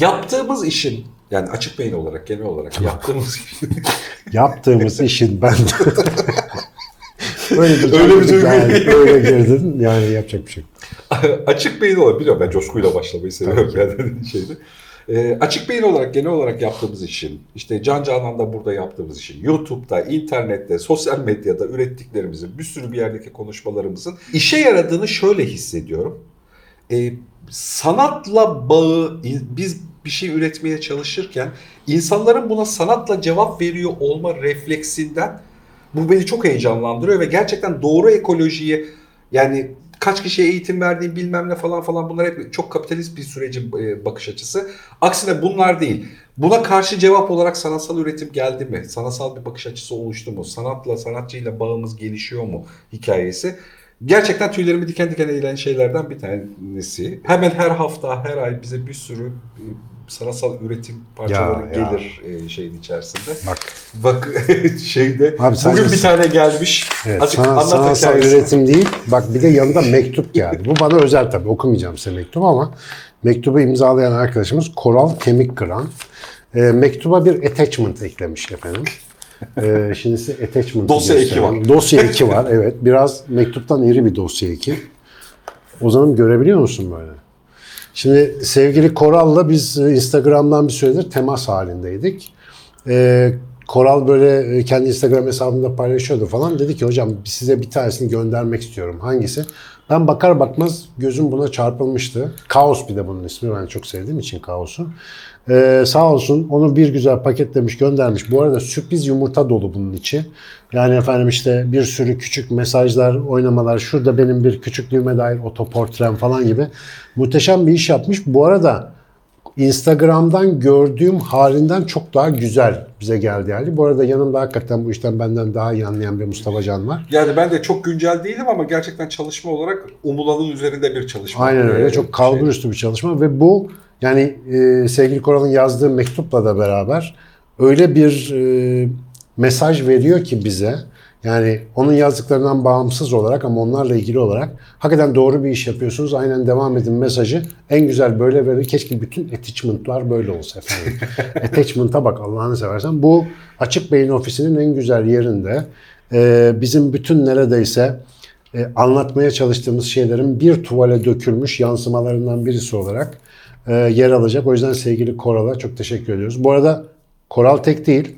Yaptığımız işin yani açık beyin olarak genel olarak yaptığımız işin Yaptığımız işin ben öyle bir, Öyle bir duygu yani, öyle girdin yani yapacak bir şey. açık beyin olarak biliyorum ben coşkuyla başlamayı seviyorum yani şeyde. Ee, açık beyin olarak genel olarak yaptığımız işin, işte Can Canan'da burada yaptığımız işin, YouTube'da, internette, sosyal medyada ürettiklerimizin, bir sürü bir yerdeki konuşmalarımızın işe yaradığını şöyle hissediyorum. Ee, sanatla bağı, biz bir şey üretmeye çalışırken insanların buna sanatla cevap veriyor olma refleksinden bu beni çok heyecanlandırıyor ve gerçekten doğru ekolojiyi yani kaç kişiye eğitim verdiğim bilmem ne falan falan bunlar hep çok kapitalist bir sürecin e, bakış açısı. Aksine bunlar değil. Buna karşı cevap olarak sanatsal üretim geldi mi? Sanatsal bir bakış açısı oluştu mu? Sanatla, sanatçıyla bağımız gelişiyor mu hikayesi? Gerçekten tüylerimi diken diken eğilen şeylerden bir tanesi. Hemen her hafta, her ay bize bir sürü sanatsal üretim parçaları Ya, ya. gelir e, şeyin içerisinde. Bak Bak şeyde Abi bugün bir tane gelmiş. evet, Azıcık sana, sanatsal hikayesini. üretim değil. Bak bir de yanında mektup geldi. Bu bana özel tabii okumayacağım size mektubu ama mektubu imzalayan arkadaşımız Koral Kemik Kıran. E, mektuba bir attachment eklemiş efendim. E, şimdi size attachment Dosya eki var. Dosya eki var evet. Biraz mektuptan iri bir dosya eki. Ozan'ım görebiliyor musun böyle? Şimdi sevgili Koral'la biz e, Instagram'dan bir süredir temas halindeydik. Ee, Koral böyle e, kendi Instagram hesabında paylaşıyordu falan. Dedi ki hocam size bir tanesini göndermek istiyorum. Hangisi? Ben bakar bakmaz gözüm buna çarpılmıştı. Kaos bir de bunun ismi. Ben çok sevdiğim için Kaos'u. Ee, sağ olsun onu bir güzel paketlemiş göndermiş. Bu arada sürpriz yumurta dolu bunun içi. Yani efendim işte bir sürü küçük mesajlar, oynamalar. Şurada benim bir küçüklüğüme dair otoportrem falan gibi. Muhteşem bir iş yapmış. Bu arada Instagram'dan gördüğüm halinden çok daha güzel bize geldi yani. Bu arada yanımda hakikaten bu işten benden daha iyi anlayan bir Mustafa Can var. Yani ben de çok güncel değilim ama gerçekten çalışma olarak umulanın üzerinde bir çalışma. Aynen öyle. Çok kalbur şey- bir çalışma ve bu yani e, sevgili Koral'ın yazdığı mektupla da beraber öyle bir e, mesaj veriyor ki bize. Yani onun yazdıklarından bağımsız olarak ama onlarla ilgili olarak hakikaten doğru bir iş yapıyorsunuz. Aynen devam edin mesajı. En güzel böyle verir. Keşke bütün attachment'lar böyle olsa efendim. Attachment'a bak Allah'ını seversen. Bu Açık Beyin Ofisi'nin en güzel yerinde. e, bizim bütün neredeyse e, anlatmaya çalıştığımız şeylerin bir tuvale dökülmüş yansımalarından birisi olarak e, yer alacak. O yüzden sevgili Koral'a çok teşekkür ediyoruz. Bu arada Koral tek değil.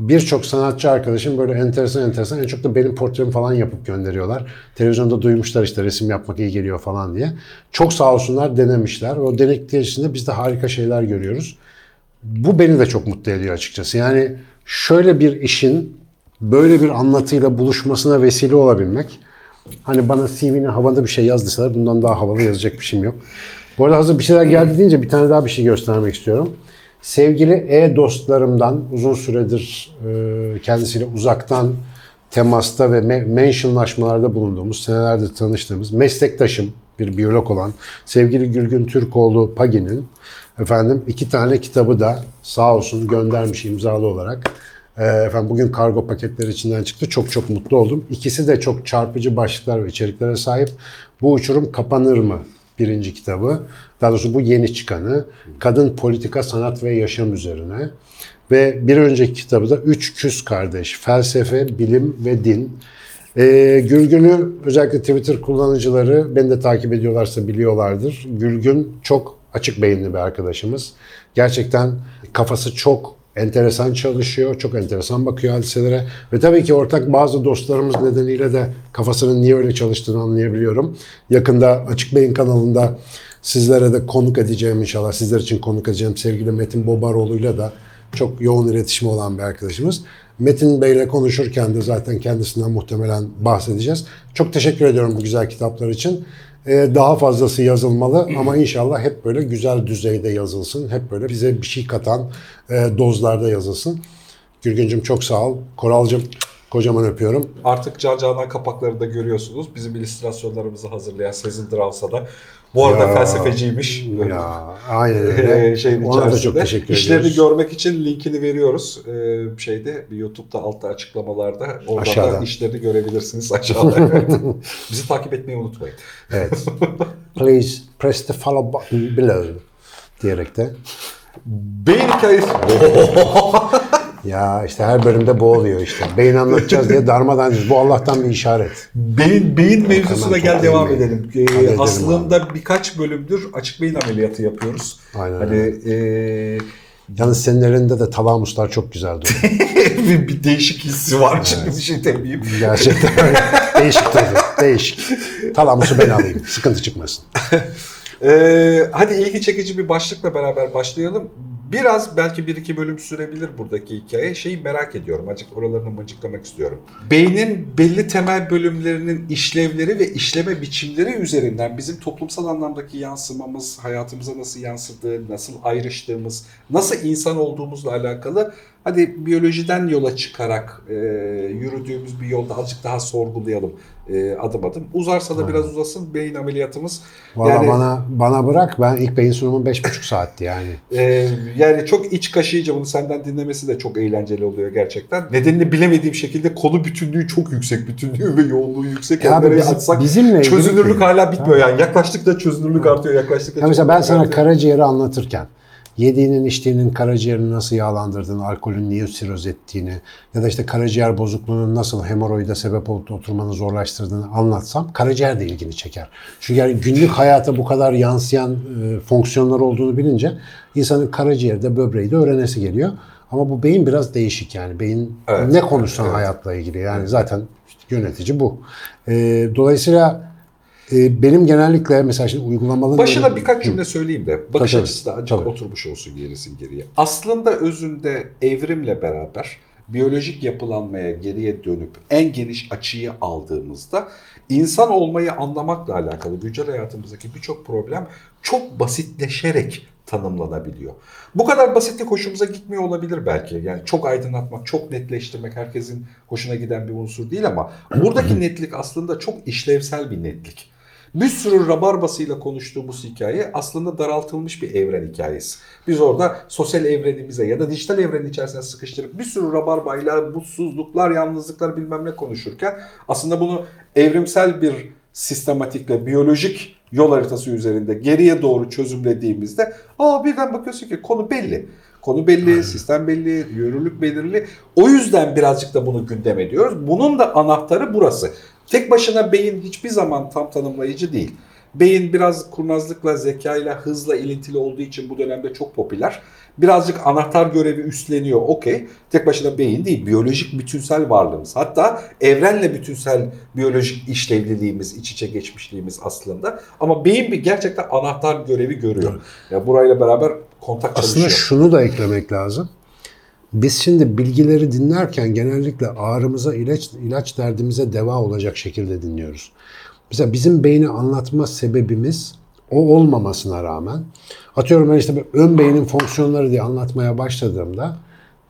Birçok sanatçı arkadaşım böyle enteresan enteresan en çok da benim portremi falan yapıp gönderiyorlar. Televizyonda duymuşlar işte resim yapmak iyi geliyor falan diye. Çok sağ olsunlar denemişler. O denekler içinde biz de harika şeyler görüyoruz. Bu beni de çok mutlu ediyor açıkçası. Yani şöyle bir işin böyle bir anlatıyla buluşmasına vesile olabilmek. Hani bana CV'ne havada bir şey yaz deseler bundan daha havalı yazacak bir şeyim yok. Bu arada hazır bir şeyler geldi deyince bir tane daha bir şey göstermek istiyorum. Sevgili e-dostlarımdan uzun süredir e, kendisiyle uzaktan temasta ve me- mentionlaşmalarda bulunduğumuz, senelerdir tanıştığımız meslektaşım, bir biyolog olan sevgili Gülgün Türkoğlu Pagi'nin efendim iki tane kitabı da sağ olsun göndermiş imzalı olarak. Ee, efendim bugün kargo paketleri içinden çıktı. Çok çok mutlu oldum. İkisi de çok çarpıcı başlıklar ve içeriklere sahip. Bu uçurum kapanır mı? Birinci kitabı. Daha doğrusu bu yeni çıkanı. Kadın politika, sanat ve yaşam üzerine. Ve bir önceki kitabı da Üç Küs Kardeş. Felsefe, bilim ve din. Ee, Gülgün'ü özellikle Twitter kullanıcıları beni de takip ediyorlarsa biliyorlardır. Gülgün çok açık beyinli bir arkadaşımız. Gerçekten kafası çok enteresan çalışıyor, çok enteresan bakıyor hadiselere. Ve tabii ki ortak bazı dostlarımız nedeniyle de kafasının niye öyle çalıştığını anlayabiliyorum. Yakında Açık Beyin kanalında sizlere de konuk edeceğim inşallah. Sizler için konuk edeceğim sevgili Metin Bobaroğlu'yla da çok yoğun iletişimi olan bir arkadaşımız. Metin Bey'le konuşurken de zaten kendisinden muhtemelen bahsedeceğiz. Çok teşekkür ediyorum bu güzel kitaplar için. Ee, daha fazlası yazılmalı ama inşallah hep böyle güzel düzeyde yazılsın. Hep böyle bize bir şey katan e, dozlarda yazılsın. Gülgüncüm çok sağ ol. Koralcım kocaman öpüyorum. Artık Can Canan kapaklarında görüyorsunuz. Bizim illüstrasyonlarımızı hazırlayan Sezin Dravsa da. Bu arada Ya, felsefeciymiş. Ya aynen öyle. Ee, şeyin Ona da çok teşekkür İşlerini ediyoruz. görmek için linkini veriyoruz. Ee, şeyde bir YouTube'da altta açıklamalarda orada Aşağıda. da işlerini görebilirsiniz aşağıda. Evet. Bizi takip etmeyi unutmayın. Evet. Please press the follow button below diyerek de Beyin hikayesi. Ya işte her bölümde bu oluyor işte. Beyin anlatacağız diye darmadan Bu Allah'tan bir işaret. Beyin beyin mevzusuna gel devam toparlayayım. edelim. Ee, edelim aslında birkaç bölümdür açık beyin ameliyatı yapıyoruz. Aynen Hani e, Yalnız senin elinde de talamuslar çok güzel duruyor. bir, değişik hissi var. Şimdi bir şey demeyeyim. Gerçekten değişik tabii. Değişik. Talamusu ben alayım. Sıkıntı çıkmasın. Ee, hadi ilgi çekici bir başlıkla beraber başlayalım. Biraz belki bir iki bölüm sürebilir buradaki hikaye. Şeyi merak ediyorum. Acık oralarını mıncıklamak istiyorum. Beynin belli temel bölümlerinin işlevleri ve işleme biçimleri üzerinden bizim toplumsal anlamdaki yansımamız, hayatımıza nasıl yansıdığı, nasıl ayrıştığımız, nasıl insan olduğumuzla alakalı hadi biyolojiden yola çıkarak e, yürüdüğümüz bir yolda azıcık daha sorgulayalım e, adım adım. Uzarsa da biraz uzasın beyin ameliyatımız. Valla Yani- bana bana bırak. Ben ilk beyin sunumum 5,5 saatti yani. Ee, yani çok iç kaşıyıcı bunu senden dinlemesi de çok eğlenceli oluyor gerçekten. Nedenini bilemediğim şekilde konu bütünlüğü çok yüksek. Bütünlüğü ve yoğunluğu yüksek. Ya abi nereye bizim- atsak bizimle çözünürlük hala bitmiyor yani. Yaklaştıkça çözünürlük artıyor. Yaklaştıkça Ya mesela ben sana karaciğeri anlatırken yediğinin içtiğinin karaciğerini nasıl yağlandırdığını, alkolün niye siroz ettiğini ya da işte karaciğer bozukluğunun nasıl hemoroide sebep olup oturmanı zorlaştırdığını anlatsam karaciğer de ilgini çeker. Çünkü yani günlük hayata bu kadar yansıyan e, fonksiyonlar olduğunu bilince insanın karaciğeri de böbreği de öğrenesi geliyor. Ama bu beyin biraz değişik yani. Beyin Evet, ne konuşsan evet. hayatla ilgili. Yani zaten yönetici bu. E, dolayısıyla e, benim genellikle mesela şimdi uygulamalı Başına birkaç cümle söyleyeyim de bakış Tabii, açısı da acık tabii. oturmuş olsun gerisin geriye. Aslında özünde evrimle beraber biyolojik yapılanmaya geriye dönüp en geniş açıyı aldığımızda insan olmayı anlamakla alakalı güncel hayatımızdaki birçok problem çok basitleşerek tanımlanabiliyor. Bu kadar basitlik hoşumuza gitmiyor olabilir belki. Yani çok aydınlatmak, çok netleştirmek herkesin hoşuna giden bir unsur değil ama buradaki netlik aslında çok işlevsel bir netlik. Bir sürü rabarbasıyla konuştuğumuz hikaye aslında daraltılmış bir evren hikayesi. Biz orada sosyal evrenimize ya da dijital evrenin içerisine sıkıştırıp bir sürü rabarbayla mutsuzluklar, yalnızlıklar bilmem ne konuşurken aslında bunu evrimsel bir sistematikle, biyolojik yol haritası üzerinde geriye doğru çözümlediğimizde aa birden bakıyorsun ki konu belli. Konu belli, sistem belli, yürürlük belirli. O yüzden birazcık da bunu gündem ediyoruz. Bunun da anahtarı burası. Tek başına beyin hiçbir zaman tam tanımlayıcı değil. Beyin biraz kurnazlıkla, zekayla, hızla ilintili olduğu için bu dönemde çok popüler. Birazcık anahtar görevi üstleniyor okey. Tek başına beyin değil, biyolojik bütünsel varlığımız. Hatta evrenle bütünsel biyolojik işlevliliğimiz, iç içe geçmişliğimiz aslında. Ama beyin bir gerçekten anahtar görevi görüyor. Ya burayla beraber kontak Aslında çalışıyor. şunu da eklemek lazım. Biz şimdi bilgileri dinlerken genellikle ağrımıza ilaç, ilaç derdimize deva olacak şekilde dinliyoruz. Mesela bizim beyni anlatma sebebimiz o olmamasına rağmen atıyorum ben işte ön beynin fonksiyonları diye anlatmaya başladığımda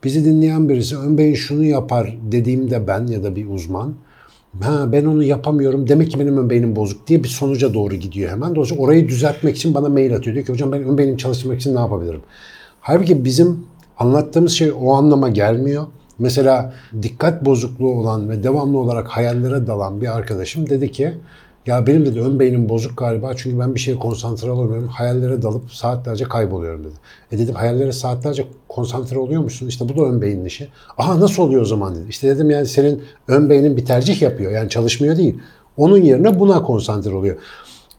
bizi dinleyen birisi ön beyin şunu yapar dediğimde ben ya da bir uzman ha ben onu yapamıyorum demek ki benim ön beynim bozuk diye bir sonuca doğru gidiyor hemen. Dolayısıyla orayı düzeltmek için bana mail atıyor. Diyor ki hocam ben ön beynim çalıştırmak için ne yapabilirim? Halbuki bizim anlattığımız şey o anlama gelmiyor. Mesela dikkat bozukluğu olan ve devamlı olarak hayallere dalan bir arkadaşım dedi ki ya benim dedi ön beynim bozuk galiba çünkü ben bir şeye konsantre olamıyorum. Hayallere dalıp saatlerce kayboluyorum dedi. E dedim hayallere saatlerce konsantre oluyor musun? İşte bu da ön beynin işi. Aha nasıl oluyor o zaman dedi. İşte dedim yani senin ön beynin bir tercih yapıyor. Yani çalışmıyor değil. Onun yerine buna konsantre oluyor.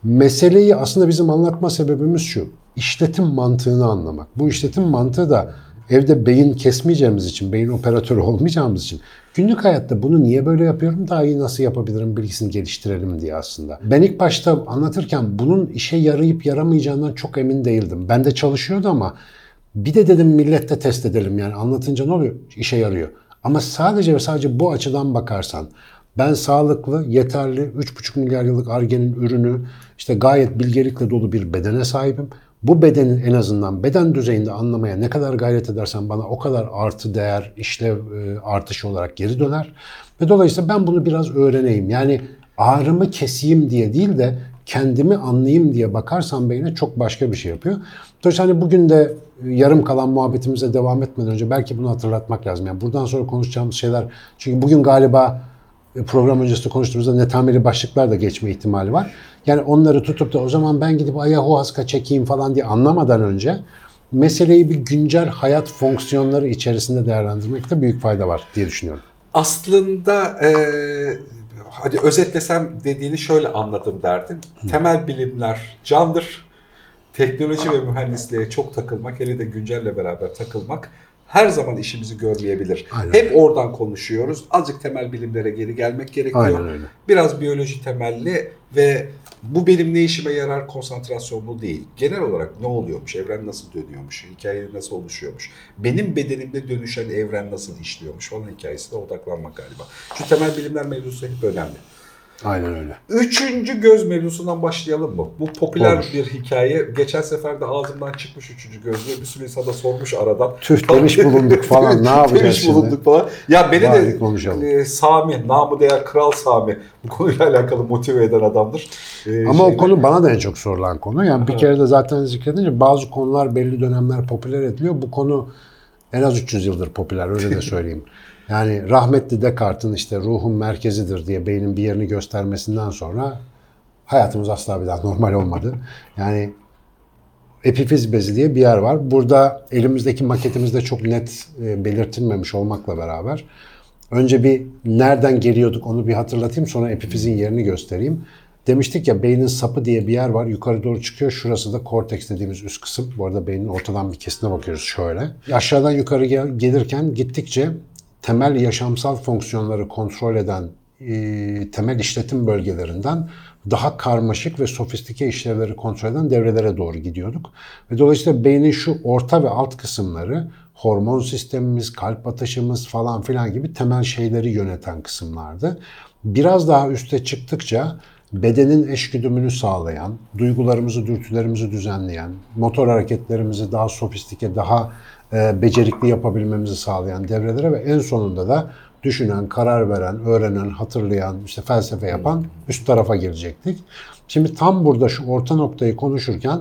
Meseleyi aslında bizim anlatma sebebimiz şu. İşletim mantığını anlamak. Bu işletim mantığı da evde beyin kesmeyeceğimiz için, beyin operatörü olmayacağımız için günlük hayatta bunu niye böyle yapıyorum, daha iyi nasıl yapabilirim bilgisini geliştirelim diye aslında. Ben ilk başta anlatırken bunun işe yarayıp yaramayacağından çok emin değildim. Ben de çalışıyordu ama bir de dedim millette test edelim yani anlatınca ne oluyor? İşe yarıyor. Ama sadece ve sadece bu açıdan bakarsan ben sağlıklı, yeterli, 3,5 milyar yıllık argenin ürünü, işte gayet bilgelikle dolu bir bedene sahibim. Bu bedenin en azından beden düzeyinde anlamaya ne kadar gayret edersen bana o kadar artı değer, işlev e, artışı olarak geri döner. Ve dolayısıyla ben bunu biraz öğreneyim. Yani ağrımı keseyim diye değil de kendimi anlayayım diye bakarsan beyne çok başka bir şey yapıyor. Dolayısıyla hani bugün de e, yarım kalan muhabbetimize devam etmeden önce belki bunu hatırlatmak lazım. Yani buradan sonra konuşacağımız şeyler çünkü bugün galiba program öncesinde konuştuğumuzda netameli başlıklar da geçme ihtimali var. Yani onları tutup da o zaman ben gidip ayahuasca çekeyim falan diye anlamadan önce meseleyi bir güncel hayat fonksiyonları içerisinde değerlendirmekte büyük fayda var diye düşünüyorum. Aslında e, hadi özetlesem dediğini şöyle anladım derdin. Temel bilimler candır. Teknoloji ve mühendisliğe çok takılmak, hele de güncelle beraber takılmak her zaman işimizi görmeyebilir. Aynen. Hep oradan konuşuyoruz. Azıcık temel bilimlere geri gelmek gerekiyor. Aynen öyle. Biraz biyoloji temelli ve bu benim ne işime yarar konsantrasyonlu değil. Genel olarak ne oluyormuş, evren nasıl dönüyormuş, hikaye nasıl oluşuyormuş, benim bedenimde dönüşen evren nasıl işliyormuş falan hikayesine odaklanmak galiba. Şu temel bilimler mevzusu hep önemli. Aynen öyle. Üçüncü göz mevzusundan başlayalım mı? Bu popüler Olur. bir hikaye. Geçen sefer de ağzımdan çıkmış üçüncü gözlüğü. Bir sürü insana sormuş aradan. Tüh demiş bulunduk falan ne yapacağız Demiş şimdi? bulunduk falan. Ya beni Bari de konuşalım. e, Sami, namı değer Kral Sami bu konuyla alakalı motive eden adamdır. E, Ama o şeyde- konu bana da en çok sorulan konu. Yani bir kere de zaten zikredince bazı konular belli dönemler popüler ediliyor. Bu konu en az 300 yıldır popüler öyle de söyleyeyim. Yani rahmetli Descartes'in işte ruhun merkezidir diye beynin bir yerini göstermesinden sonra hayatımız asla bir daha normal olmadı. Yani epifiz bezi diye bir yer var. Burada elimizdeki maketimizde çok net e, belirtilmemiş olmakla beraber önce bir nereden geliyorduk onu bir hatırlatayım sonra epifizin yerini göstereyim. Demiştik ya beynin sapı diye bir yer var. Yukarı doğru çıkıyor. Şurası da korteks dediğimiz üst kısım. Bu arada beynin ortadan bir kesine bakıyoruz şöyle. Aşağıdan yukarı gel- gelirken gittikçe temel yaşamsal fonksiyonları kontrol eden e, temel işletim bölgelerinden daha karmaşık ve sofistike işlevleri kontrol eden devrelere doğru gidiyorduk. Ve dolayısıyla beynin şu orta ve alt kısımları hormon sistemimiz, kalp atışımız falan filan gibi temel şeyleri yöneten kısımlardı. Biraz daha üste çıktıkça bedenin eşgüdümünü sağlayan, duygularımızı, dürtülerimizi düzenleyen, motor hareketlerimizi daha sofistike, daha becerikli yapabilmemizi sağlayan devrelere ve en sonunda da düşünen, karar veren, öğrenen, hatırlayan, işte felsefe yapan üst tarafa girecektik. Şimdi tam burada şu orta noktayı konuşurken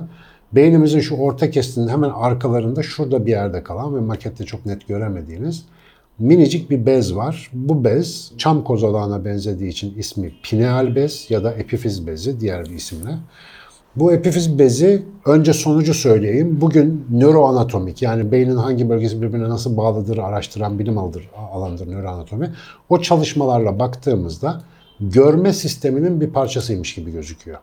beynimizin şu orta kestinin hemen arkalarında şurada bir yerde kalan ve makette çok net göremediğiniz minicik bir bez var. Bu bez çam kozalağına benzediği için ismi pineal bez ya da epifiz bezi diğer bir isimle. Bu epifiz bezi önce sonucu söyleyeyim. Bugün nöroanatomik yani beynin hangi bölgesi birbirine nasıl bağlıdır araştıran bilim alıdır, alandır nöroanatomi. O çalışmalarla baktığımızda görme sisteminin bir parçasıymış gibi gözüküyor.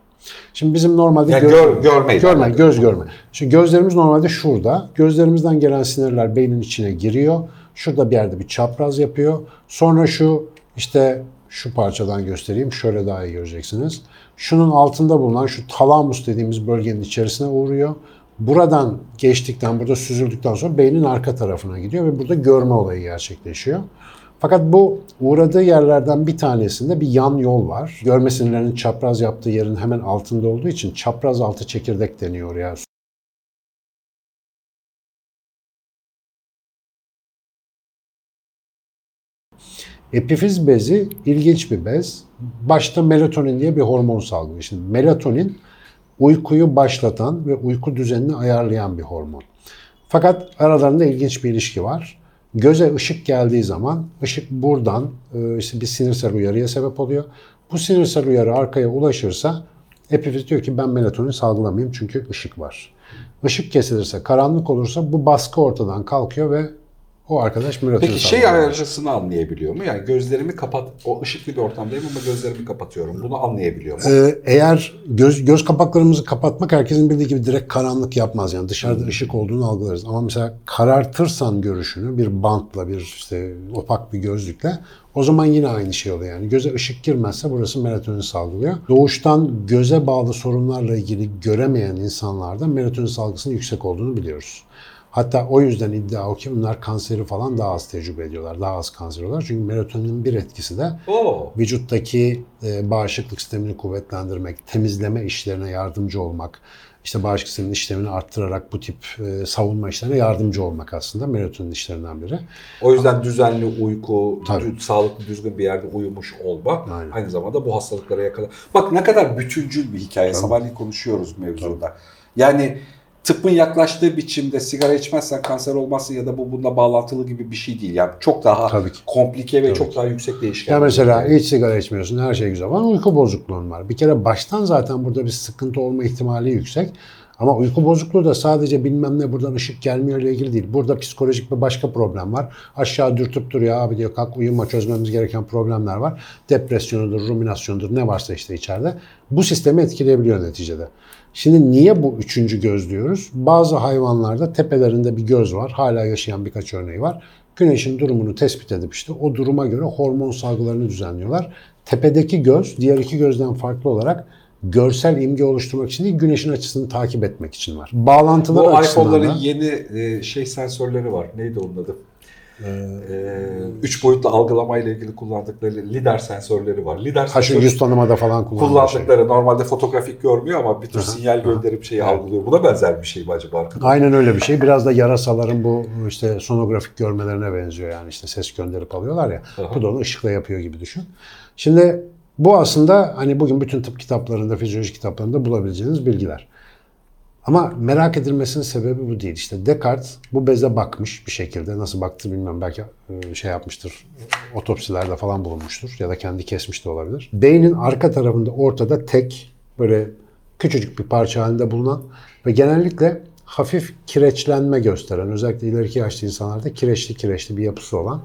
Şimdi bizim normalde Yani gö- gör- görmeyle görme, alakalı. göz görme. Şimdi gözlerimiz normalde şurada. Gözlerimizden gelen sinirler beynin içine giriyor. Şurada bir yerde bir çapraz yapıyor. Sonra şu işte şu parçadan göstereyim. Şöyle daha iyi göreceksiniz. Şunun altında bulunan şu talamus dediğimiz bölgenin içerisine uğruyor. Buradan geçtikten, burada süzüldükten sonra beynin arka tarafına gidiyor ve burada görme olayı gerçekleşiyor. Fakat bu uğradığı yerlerden bir tanesinde bir yan yol var. Görme sinirlerinin çapraz yaptığı yerin hemen altında olduğu için çapraz altı çekirdek deniyor ya. Epifiz bezi ilginç bir bez. Başta melatonin diye bir hormon salgılıyor. Şimdi melatonin uykuyu başlatan ve uyku düzenini ayarlayan bir hormon. Fakat aralarında ilginç bir ilişki var. Göze ışık geldiği zaman ışık buradan e, işte bir sinirsel uyarıya sebep oluyor. Bu sinirsel uyarı arkaya ulaşırsa epifiz diyor ki ben melatonin salgılamayayım çünkü ışık var. Işık kesilirse, karanlık olursa bu baskı ortadan kalkıyor ve o arkadaş melatonin Peki şey ayarcısını anlayabiliyor mu? Yani gözlerimi kapat, o ışıklı bir ortamdayım ama gözlerimi kapatıyorum. Bunu anlayabiliyor mu? Ee, eğer göz göz kapaklarımızı kapatmak herkesin bildiği gibi direkt karanlık yapmaz yani dışarıda ışık olduğunu algılarız ama mesela karartırsan görüşünü bir bantla bir işte opak bir gözlükle o zaman yine aynı şey oluyor yani göze ışık girmezse burası melatonin salgılıyor. Doğuştan göze bağlı sorunlarla ilgili göremeyen insanlarda melatonin salgısının yüksek olduğunu biliyoruz. Hatta o yüzden iddia o ki bunlar kanseri falan daha az tecrübe ediyorlar. Daha az kanser oluyorlar. Çünkü melatoninin bir etkisi de Oo. vücuttaki e, bağışıklık sistemini kuvvetlendirmek, temizleme işlerine yardımcı olmak, işte bağışıklık sisteminin işlemini arttırarak bu tip e, savunma işlerine yardımcı olmak aslında melatonin işlerinden biri. O yüzden düzenli uyku, Tabii. sağlıklı düzgün bir yerde uyumuş olma Aynen. aynı zamanda bu hastalıklara yakala. Bak ne kadar bütüncül bir hikaye. Sabahleyin konuşuyoruz mevzuda. Yani tıbbın yaklaştığı biçimde sigara içmezsen kanser olmazsın ya da bu bununla bağlantılı gibi bir şey değil. Yani çok daha Tabii ki. komplike ve Tabii çok daha yüksek değişken. Ya mesela hiç sigara içmiyorsun, her şey güzel ama uyku bozukluğun var. Bir kere baştan zaten burada bir sıkıntı olma ihtimali yüksek. Ama uyku bozukluğu da sadece bilmem ne buradan ışık gelmiyor ile ilgili değil. Burada psikolojik bir başka problem var. Aşağı dürtüp duruyor abi diyor kalk uyuma çözmemiz gereken problemler var. Depresyonudur, ruminasyondur ne varsa işte içeride. Bu sistemi etkileyebiliyor neticede. Şimdi niye bu üçüncü göz diyoruz? Bazı hayvanlarda tepelerinde bir göz var. Hala yaşayan birkaç örneği var. Güneşin durumunu tespit edip işte o duruma göre hormon salgılarını düzenliyorlar. Tepedeki göz diğer iki gözden farklı olarak görsel imge oluşturmak için değil, güneşin açısını takip etmek için var. Bağlantıları Bu açısından iPhone'ların da yeni e, şey sensörleri var. Neydi onun adı? Ee, üç boyutlu algılamayla ilgili kullandıkları lider sensörleri var. Lider ha şu yüz tanımada falan kullanılan şey. kullandıkları normalde fotografik görmüyor ama bir tür sinyal gönderip şeyi algılıyor. Buna benzer bir şey mi acaba? Aynen öyle bir şey. Biraz da yarasaların bu işte sonografik görmelerine benziyor yani işte ses gönderip alıyorlar ya. Aha. Bu da onu ışıkla yapıyor gibi düşün. Şimdi bu aslında hani bugün bütün tıp kitaplarında, fizyoloji kitaplarında bulabileceğiniz bilgiler. Ama merak edilmesinin sebebi bu değil. İşte Descartes bu beze bakmış bir şekilde. Nasıl baktı bilmiyorum. Belki e, şey yapmıştır. Otopsilerde falan bulunmuştur. Ya da kendi kesmiş de olabilir. Beynin arka tarafında ortada tek böyle küçücük bir parça halinde bulunan ve genellikle hafif kireçlenme gösteren, özellikle ileriki yaşlı insanlarda kireçli kireçli bir yapısı olan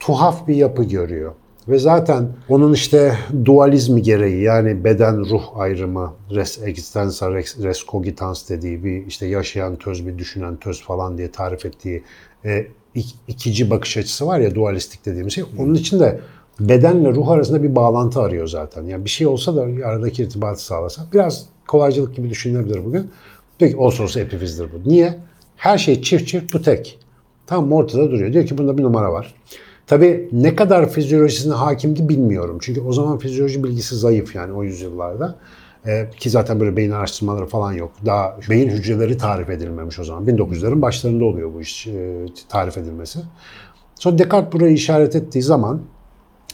tuhaf bir yapı görüyor. Ve zaten onun işte dualizmi gereği yani beden ruh ayrımı, res existenza, res, res cogitans dediği bir işte yaşayan töz, bir düşünen töz falan diye tarif ettiği e, ik- ikici bakış açısı var ya dualistik dediğimiz şey. Onun için de bedenle ruh arasında bir bağlantı arıyor zaten. Yani bir şey olsa da aradaki irtibatı sağlasa. Biraz kolaycılık gibi düşünülebilir bugün. Peki olsa olsa epifizdir bu. Niye? Her şey çift çift bu tek. Tam ortada duruyor. Diyor ki bunda bir numara var. Tabii ne kadar fizyolojisine hakimdi bilmiyorum. Çünkü o zaman fizyoloji bilgisi zayıf yani o yüzyıllarda. Ee, ki zaten böyle beyin araştırmaları falan yok. Daha beyin hücreleri tarif edilmemiş o zaman. 1900'lerin başlarında oluyor bu iş e, tarif edilmesi. Sonra Descartes burayı işaret ettiği zaman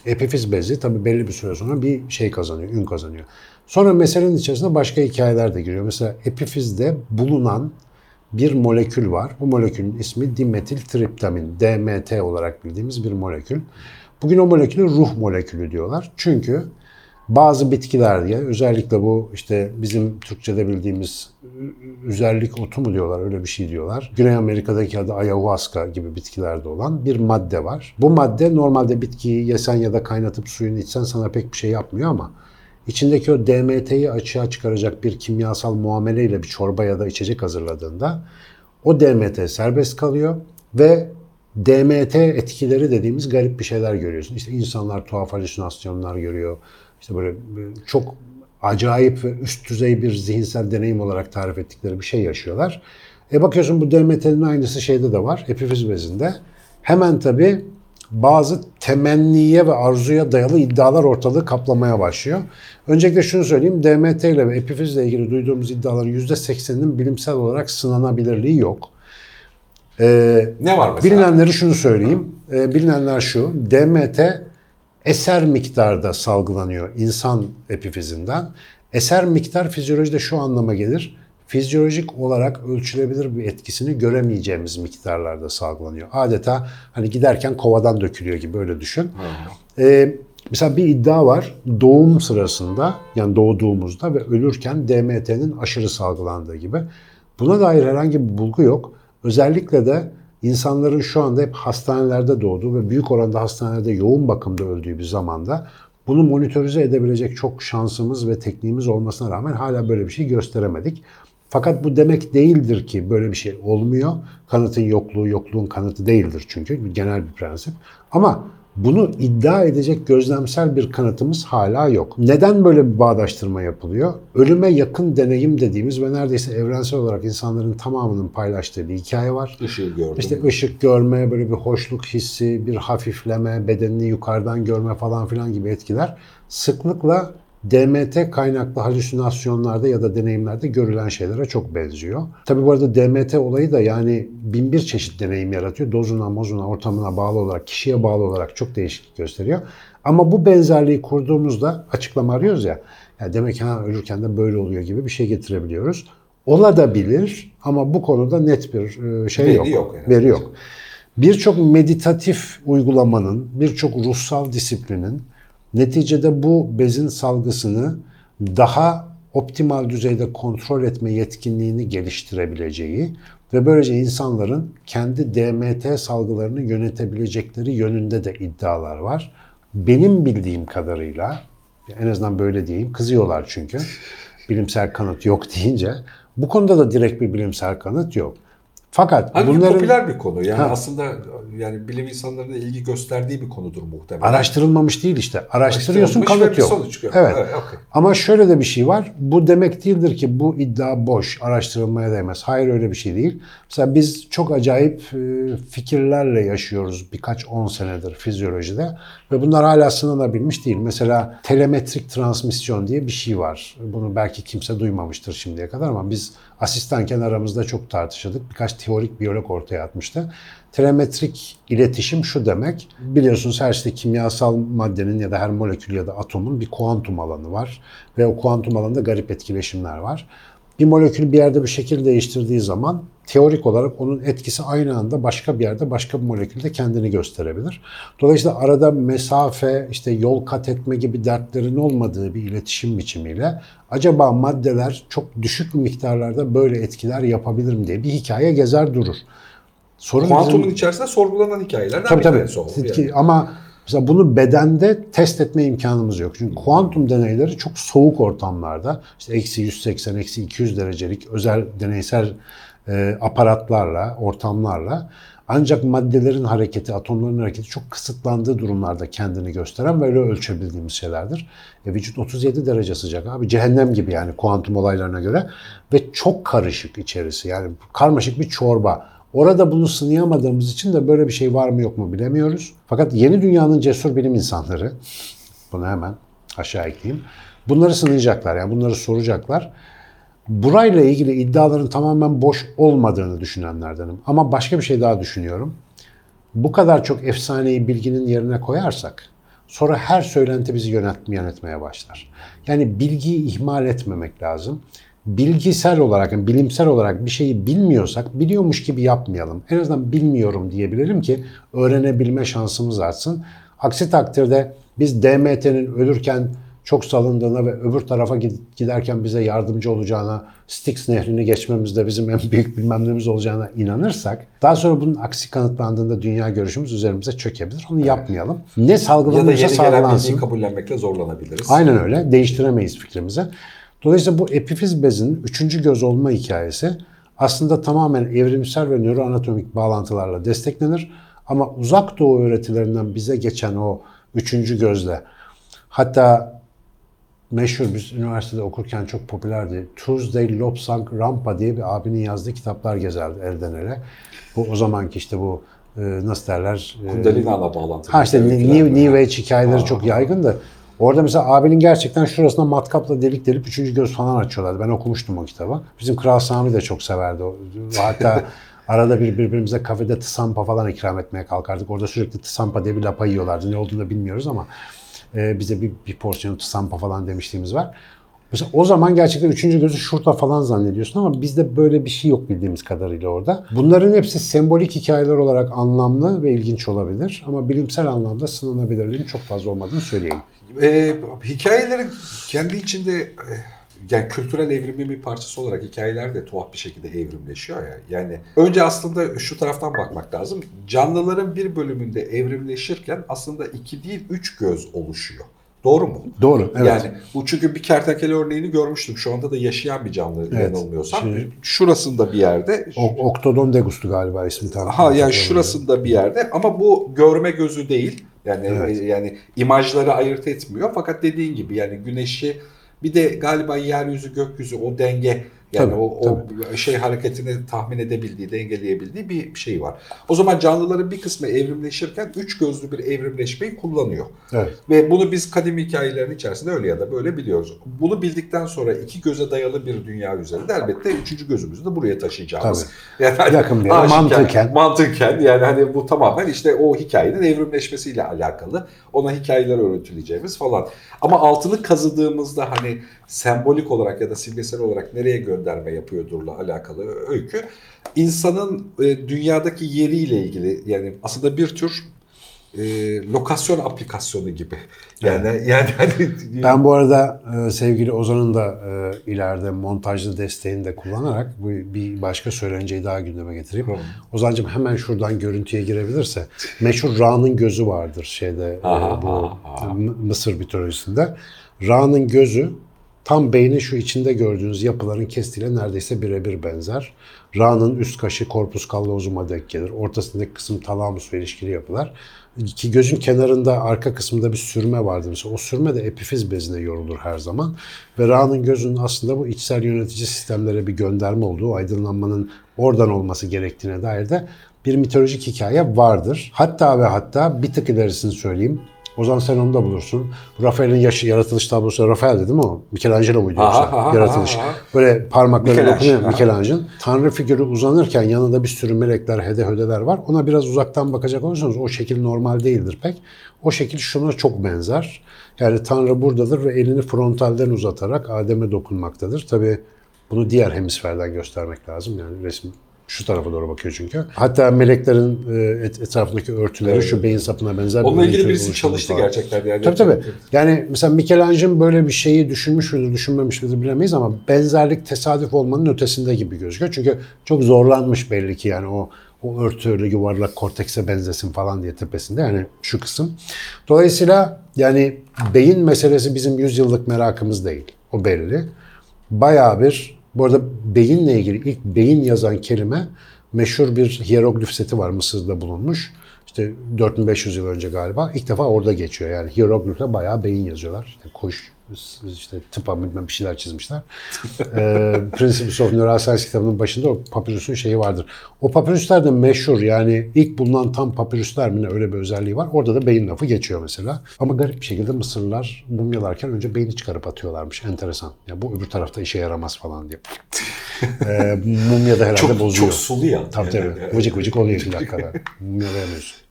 epifiz bezi tabii belli bir süre sonra bir şey kazanıyor, ün kazanıyor. Sonra meselenin içerisinde başka hikayeler de giriyor. Mesela epifizde bulunan bir molekül var. Bu molekülün ismi dimetiltriptamin, DMT olarak bildiğimiz bir molekül. Bugün o molekülü ruh molekülü diyorlar. Çünkü bazı bitkiler diye özellikle bu işte bizim Türkçe'de bildiğimiz üzerlik otu mu diyorlar öyle bir şey diyorlar. Güney Amerika'daki adı ayahuasca gibi bitkilerde olan bir madde var. Bu madde normalde bitkiyi yesen ya da kaynatıp suyunu içsen sana pek bir şey yapmıyor ama içindeki o DMT'yi açığa çıkaracak bir kimyasal muameleyle bir çorba ya da içecek hazırladığında o DMT serbest kalıyor ve DMT etkileri dediğimiz garip bir şeyler görüyorsun. İşte insanlar tuhaf halüsinasyonlar görüyor. İşte böyle çok acayip ve üst düzey bir zihinsel deneyim olarak tarif ettikleri bir şey yaşıyorlar. E bakıyorsun bu DMT'nin aynısı şeyde de var, epifiz bezinde. Hemen tabii bazı temenniye ve arzuya dayalı iddialar ortalığı kaplamaya başlıyor. Öncelikle şunu söyleyeyim, DMT ile ve epifizle ilgili duyduğumuz iddiaların %80'inin bilimsel olarak sınanabilirliği yok. Ee, Ne var mesela? Bilinenleri şunu söyleyeyim. Ee, bilinenler şu. DMT eser miktarda salgılanıyor insan epifizinden. Eser miktar fizyolojide şu anlama gelir. Fizyolojik olarak ölçülebilir bir etkisini göremeyeceğimiz miktarlarda salgılanıyor. Adeta hani giderken kovadan dökülüyor gibi öyle düşün. Ee, mesela bir iddia var. Doğum sırasında yani doğduğumuzda ve ölürken DMT'nin aşırı salgılandığı gibi. Buna dair herhangi bir bulgu yok. Özellikle de insanların şu anda hep hastanelerde doğduğu ve büyük oranda hastanelerde yoğun bakımda öldüğü bir zamanda bunu monitörize edebilecek çok şansımız ve tekniğimiz olmasına rağmen hala böyle bir şey gösteremedik. Fakat bu demek değildir ki böyle bir şey olmuyor. Kanıtın yokluğu yokluğun kanıtı değildir çünkü genel bir prensip. Ama bunu iddia edecek gözlemsel bir kanıtımız hala yok. Neden böyle bir bağdaştırma yapılıyor? Ölüme yakın deneyim dediğimiz ve neredeyse evrensel olarak insanların tamamının paylaştığı bir hikaye var. Işığı gördüm. İşte ışık görme, böyle bir hoşluk hissi, bir hafifleme, bedenini yukarıdan görme falan filan gibi etkiler sıklıkla DMT kaynaklı halüsinasyonlarda ya da deneyimlerde görülen şeylere çok benziyor. Tabi bu arada DMT olayı da yani bin bir çeşit deneyim yaratıyor. Dozuna, mozuna, ortamına bağlı olarak, kişiye bağlı olarak çok değişiklik gösteriyor. Ama bu benzerliği kurduğumuzda açıklama arıyoruz ya. ya demek ki ha, ölürken de böyle oluyor gibi bir şey getirebiliyoruz. Olabilir ama bu konuda net bir e, şey Veri yok. yok yani. Veri yok. Birçok meditatif uygulamanın, birçok ruhsal disiplinin neticede bu bezin salgısını daha optimal düzeyde kontrol etme yetkinliğini geliştirebileceği ve böylece insanların kendi DMT salgılarını yönetebilecekleri yönünde de iddialar var. Benim bildiğim kadarıyla en azından böyle diyeyim kızıyorlar çünkü bilimsel kanıt yok deyince bu konuda da direkt bir bilimsel kanıt yok. Fakat Halbuki bunların popüler bir konu. Yani Ha. aslında yani bilim insanlarının ilgi gösterdiği bir konudur muhtemelen. araştırılmamış değil işte. Araştırıyorsun Araştırılmış ve kanıt bir yok. sonuç yok. Evet. Evet, okey. Ama şöyle de bir şey var. Bu demek değildir ki bu iddia boş, araştırılmaya değmez. Hayır öyle bir şey değil. Mesela biz çok acayip e, fikirlerle yaşıyoruz birkaç on senedir fizyolojide ve bunlar hala sınanabilmiş değil. Mesela telemetrik transmisyon diye bir şey var. Bunu belki kimse duymamıştır şimdiye kadar ama biz asistanken aramızda çok tartışırdık. Birkaç teorik biyolog ortaya atmıştı. Telemetrik iletişim şu demek. Biliyorsunuz her işte kimyasal maddenin ya da her molekül ya da atomun bir kuantum alanı var. Ve o kuantum alanında garip etkileşimler var. Bir molekül bir yerde bir şekil değiştirdiği zaman teorik olarak onun etkisi aynı anda başka bir yerde başka bir molekülde kendini gösterebilir. Dolayısıyla arada mesafe, işte yol kat etme gibi dertlerin olmadığı bir iletişim biçimiyle acaba maddeler çok düşük miktarlarda böyle etkiler yapabilir mi diye bir hikaye gezer durur. Sorun Kuantumun bizim- içerisinde sorgulanan hikayelerden Tabii bir tabii. tanesi o. Ki- Yani. Ama mesela bunu bedende test etme imkanımız yok. Çünkü kuantum deneyleri çok soğuk ortamlarda işte eksi 180, eksi 200 derecelik özel deneysel e, aparatlarla, ortamlarla ancak maddelerin hareketi, atomların hareketi çok kısıtlandığı durumlarda kendini gösteren ve öyle ölçebildiğimiz şeylerdir. E, vücut 37 derece sıcak abi. Cehennem gibi yani kuantum olaylarına göre ve çok karışık içerisi. Yani karmaşık bir çorba. Orada bunu sınayamadığımız için de böyle bir şey var mı yok mu bilemiyoruz. Fakat yeni dünyanın cesur bilim insanları, bunu hemen aşağı ekleyeyim, bunları sınayacaklar yani bunları soracaklar. Burayla ilgili iddiaların tamamen boş olmadığını düşünenlerdenim. Ama başka bir şey daha düşünüyorum. Bu kadar çok efsaneyi bilginin yerine koyarsak sonra her söylenti bizi yönetmeye, başlar. Yani bilgiyi ihmal etmemek lazım. Bilgisel olarak, yani bilimsel olarak bir şeyi bilmiyorsak biliyormuş gibi yapmayalım. En azından bilmiyorum diyebilelim ki öğrenebilme şansımız artsın. Aksi takdirde biz DMT'nin ölürken çok salındığına ve öbür tarafa gid- giderken bize yardımcı olacağına, Styx nehrini geçmemizde bizim en büyük bilmem olacağına inanırsak, daha sonra bunun aksi kanıtlandığında dünya görüşümüz üzerimize çökebilir. Onu yapmayalım. Ne Ya da salgılanırsa yeni bilgiyi kabullenmekle zorlanabiliriz. Aynen öyle. Değiştiremeyiz fikrimizi. Dolayısıyla bu epifiz bezinin üçüncü göz olma hikayesi aslında tamamen evrimsel ve nöroanatomik bağlantılarla desteklenir. Ama uzak doğu öğretilerinden bize geçen o üçüncü gözle hatta meşhur biz üniversitede okurken çok popülerdi. Tuesday Lobsang Rampa diye bir abinin yazdığı kitaplar gezerdi elden ele. Bu o zamanki işte bu e, nasıl derler? e, Kundalina'la bağlantılı. Ha işte New. New Age hikayeleri Ha, çok yaygındı. Orada mesela abinin gerçekten şurasına matkapla delik delip üçüncü göz falan açıyorlardı. Ben okumuştum o kitabı. Bizim Kral Sami de çok severdi. Hatta arada bir birbirimize kafede tısampa falan ikram etmeye kalkardık. Orada sürekli tısampa diye bir lapa yiyorlardı. Ne olduğunu da bilmiyoruz ama e, bize bir, bir porsiyon tısampa falan demişliğimiz var. Mesela o zaman gerçekten üçüncü gözü şurada falan zannediyorsun ama bizde böyle bir şey yok bildiğimiz kadarıyla orada. Bunların hepsi sembolik hikayeler olarak anlamlı ve ilginç olabilir ama bilimsel anlamda sınanabilirliğinin çok fazla olmadığını söyleyeyim. Ee, hikayelerin kendi içinde e, yani kültürel evrimin bir parçası olarak hikayeler de tuhaf bir şekilde evrimleşiyor ya. Yani önce aslında şu taraftan bakmak lazım. Canlıların bir bölümünde evrimleşirken aslında iki değil üç göz oluşuyor. Doğru mu? Doğru, evet. Yani bu çünkü bir kertenkele örneğini görmüştüm. Şu anda da yaşayan bir canlı Evet. yanılmıyorsam. Şey- Şurasında bir yerde. O, Octodon degustu galiba ismi tam. Ha yani şurasında bir yerde ama bu görme gözü değil. Yani Evet. yani imajları ayırt etmiyor fakat dediğin gibi yani güneşi bir de galiba yeryüzü gökyüzü o denge yani Tabii, o, o şey hareketini tahmin edebildiği, dengeleyebildiği bir şey var. O zaman canlıların bir kısmı evrimleşirken üç gözlü bir evrimleşmeyi kullanıyor. Evet. Ve bunu biz kadim hikayelerin içerisinde öyle ya da böyle biliyoruz. Bunu bildikten sonra iki göze dayalı bir dünya üzerinde elbette üçüncü gözümüzü de buraya taşıyacağımız. Yani hani Yakın bir aşikar- mantıken. Mantıken yani hani bu tamamen işte o hikayenin evrimleşmesiyle alakalı. Ona hikayeler öğretileceğimiz falan. Ama altını kazıdığımızda hani sembolik olarak ya da simgesel olarak nereye gönderme yapıyordurla alakalı öykü insanın e, dünyadaki yeriyle ilgili yani aslında bir tür e, lokasyon aplikasyonu gibi. Yani yani hani Ben bu arada e, sevgili Ozan'ın da e, ileride montajlı desteğini de kullanarak bu bir başka söylenceyi daha gündeme getireyim. Tamam. Ozan'cığım hemen şuradan görüntüye girebilirse. Meşhur Ra'nın gözü vardır şeyde e, Aha, bu aha. Mısır mitolojisinde. Ra'nın gözü tam beynin şu içinde gördüğünüz yapıların kestiğiyle neredeyse birebir benzer. Ra'nın üst kaşı korpus callosum'a denk gelir. Ortasındaki kısım talamus ve ilişkili yapılar. Ki gözün kenarında arka kısmında bir sürme vardır. Mesela o sürme de epifiz bezine yorulur her zaman. Ve Ra'nın gözünün aslında bu içsel yönetici sistemlere bir gönderme olduğu, aydınlanmanın oradan olması gerektiğine dair de bir mitolojik hikaye vardır. Hatta ve hatta bir tık ilerisini söyleyeyim. O zaman sen onu da bulursun. Rafael'in yaşı, yaratılış tablosu Rafael'di değil mi o? Michelangelo muydu Aha, yoksa? aha, yaratılış. aha, aha. Böyle parmakları Michelangelo, dokunuyor. Michelangelo'nun. Tanrı figürü uzanırken yanında bir sürü melekler, hede hödeler var. Ona biraz uzaktan bakacak olursanız o şekil normal değildir pek. O şekil şuna çok benzer. Yani Tanrı buradadır ve elini frontalden uzatarak Adem'e dokunmaktadır. Tabii bunu diğer hemisferden göstermek lazım. Yani resim şu tarafa doğru bakıyor çünkü. Hatta meleklerin e, et- etrafındaki örtüleri Evet. şu beyin sapına benzer. bir onunla ilgili örtü birisi çalıştı falan. gerçekten yani. Tabii tabii. Yani mesela Michelangelo böyle bir şeyi düşünmüş müdür, düşünmemiş midir bilemeyiz ama benzerlik tesadüf olmanın ötesinde gibi gözüküyor. Çünkü çok zorlanmış belli ki yani o o örtü öyle yuvarlak kortekse benzesin falan diye tepesinde yani şu kısım. Dolayısıyla yani beyin meselesi bizim yüzyıllık merakımız değil. O belli. Bayağı bir bu arada beyinle ilgili ilk beyin yazan kelime meşhur bir hieroglif seti var Mısır'da bulunmuş. İşte 4500 yıl önce galiba. İlk defa orada geçiyor. Yani hieroglifle bayağı beyin yazıyorlar. İşte kuş, işte tıpa bilmem bir şeyler çizmişler. ee, Principles of Neuroscience kitabının başında o papyrus'un şeyi vardır. O papyruslar da meşhur. Yani ilk bulunan tam papyruslar mı ne öyle bir özelliği var. Orada da beyin lafı geçiyor mesela. Ama garip bir şekilde Mısırlılar mumyalarken önce beyni çıkarıp atıyorlarmış. Enteresan. Ya bu öbür tarafta işe yaramaz falan diye. ee, mumya da herhalde çok, bozuyor. çok sulu ya. Tabii tabii. Vıcık vıcık oluyor iki dakikada. Mumyalayamıyorsun.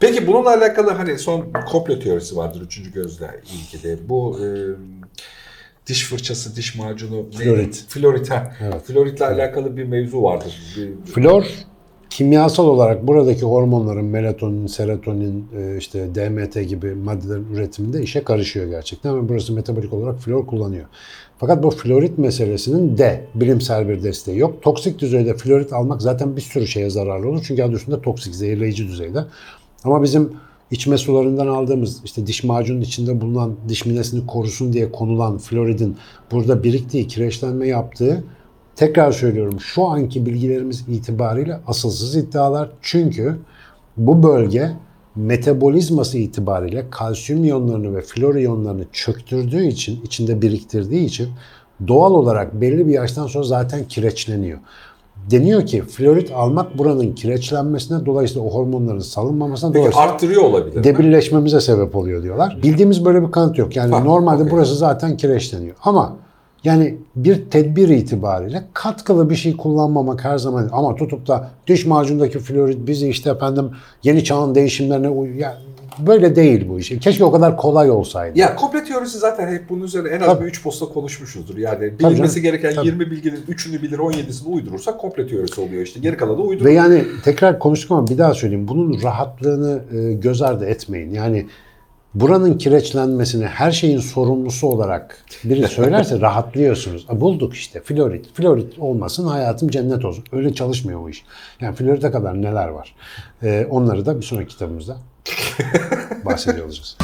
Peki bununla alakalı hani son komplo teorisi vardır üçüncü gözle ilgili. Bu e, diş fırçası, diş macunu, Florit. Florit, ha. Evet. Floritle alakalı bir mevzu vardır. Bir- Flor kimyasal olarak buradaki hormonların melatonin, serotonin, e, işte DMT gibi maddelerin üretiminde işe karışıyor gerçekten ve burası metabolik olarak flor kullanıyor. Fakat bu florit meselesinin de bilimsel bir desteği yok. Toksik düzeyde florit almak zaten bir sürü şeye zararlı olur. Çünkü adı üstünde toksik, zehirleyici düzeyde. Ama bizim içme sularından aldığımız işte diş macunun içinde bulunan diş minesini korusun diye konulan floridin burada biriktiği, kireçlenme yaptığı Tekrar söylüyorum şu anki bilgilerimiz itibariyle asılsız iddialar. Çünkü bu bölge metabolizması itibariyle kalsiyum iyonlarını ve flor iyonlarını çöktürdüğü için, içinde biriktirdiği için doğal olarak belli bir yaştan sonra zaten kireçleniyor. Deniyor ki florit almak buranın kireçlenmesine dolayısıyla o hormonların salınmamasına Peki dolayısıyla arttırıyor olabilir mi? debilleşmemize sebep oluyor diyorlar. Bildiğimiz böyle bir kanıt yok. Yani Ha, normalde okey. burası zaten kireçleniyor. Ama yani bir tedbir itibariyle katkılı bir şey kullanmamak her zaman ama tutup da diş macundaki florit bizi işte efendim yeni çağın değişimlerine uy- böyle değil bu iş. Keşke o kadar kolay olsaydı. Ya komplo teorisi zaten hep bunun üzerine en az Tabii. bir 3 posta konuşmuşuzdur. Yani Tabii bilinmesi canım, gereken tabii. 20 bilginin 3'ünü bilir 17'sini uydurursak komplo teorisi oluyor işte. Geri kalanı Ve uydurur. yani tekrar konuştuk ama bir daha söyleyeyim. Bunun rahatlığını e, göz ardı etmeyin. Yani buranın kireçlenmesini her şeyin sorumlusu olarak biri söylerse rahatlıyorsunuz. A, bulduk işte florit. Florit olmasın hayatım cennet olsun. Öyle çalışmıyor bu iş. Yani florite kadar neler var. E, onları da bir sonraki kitabımızda bahsediyor olacağız.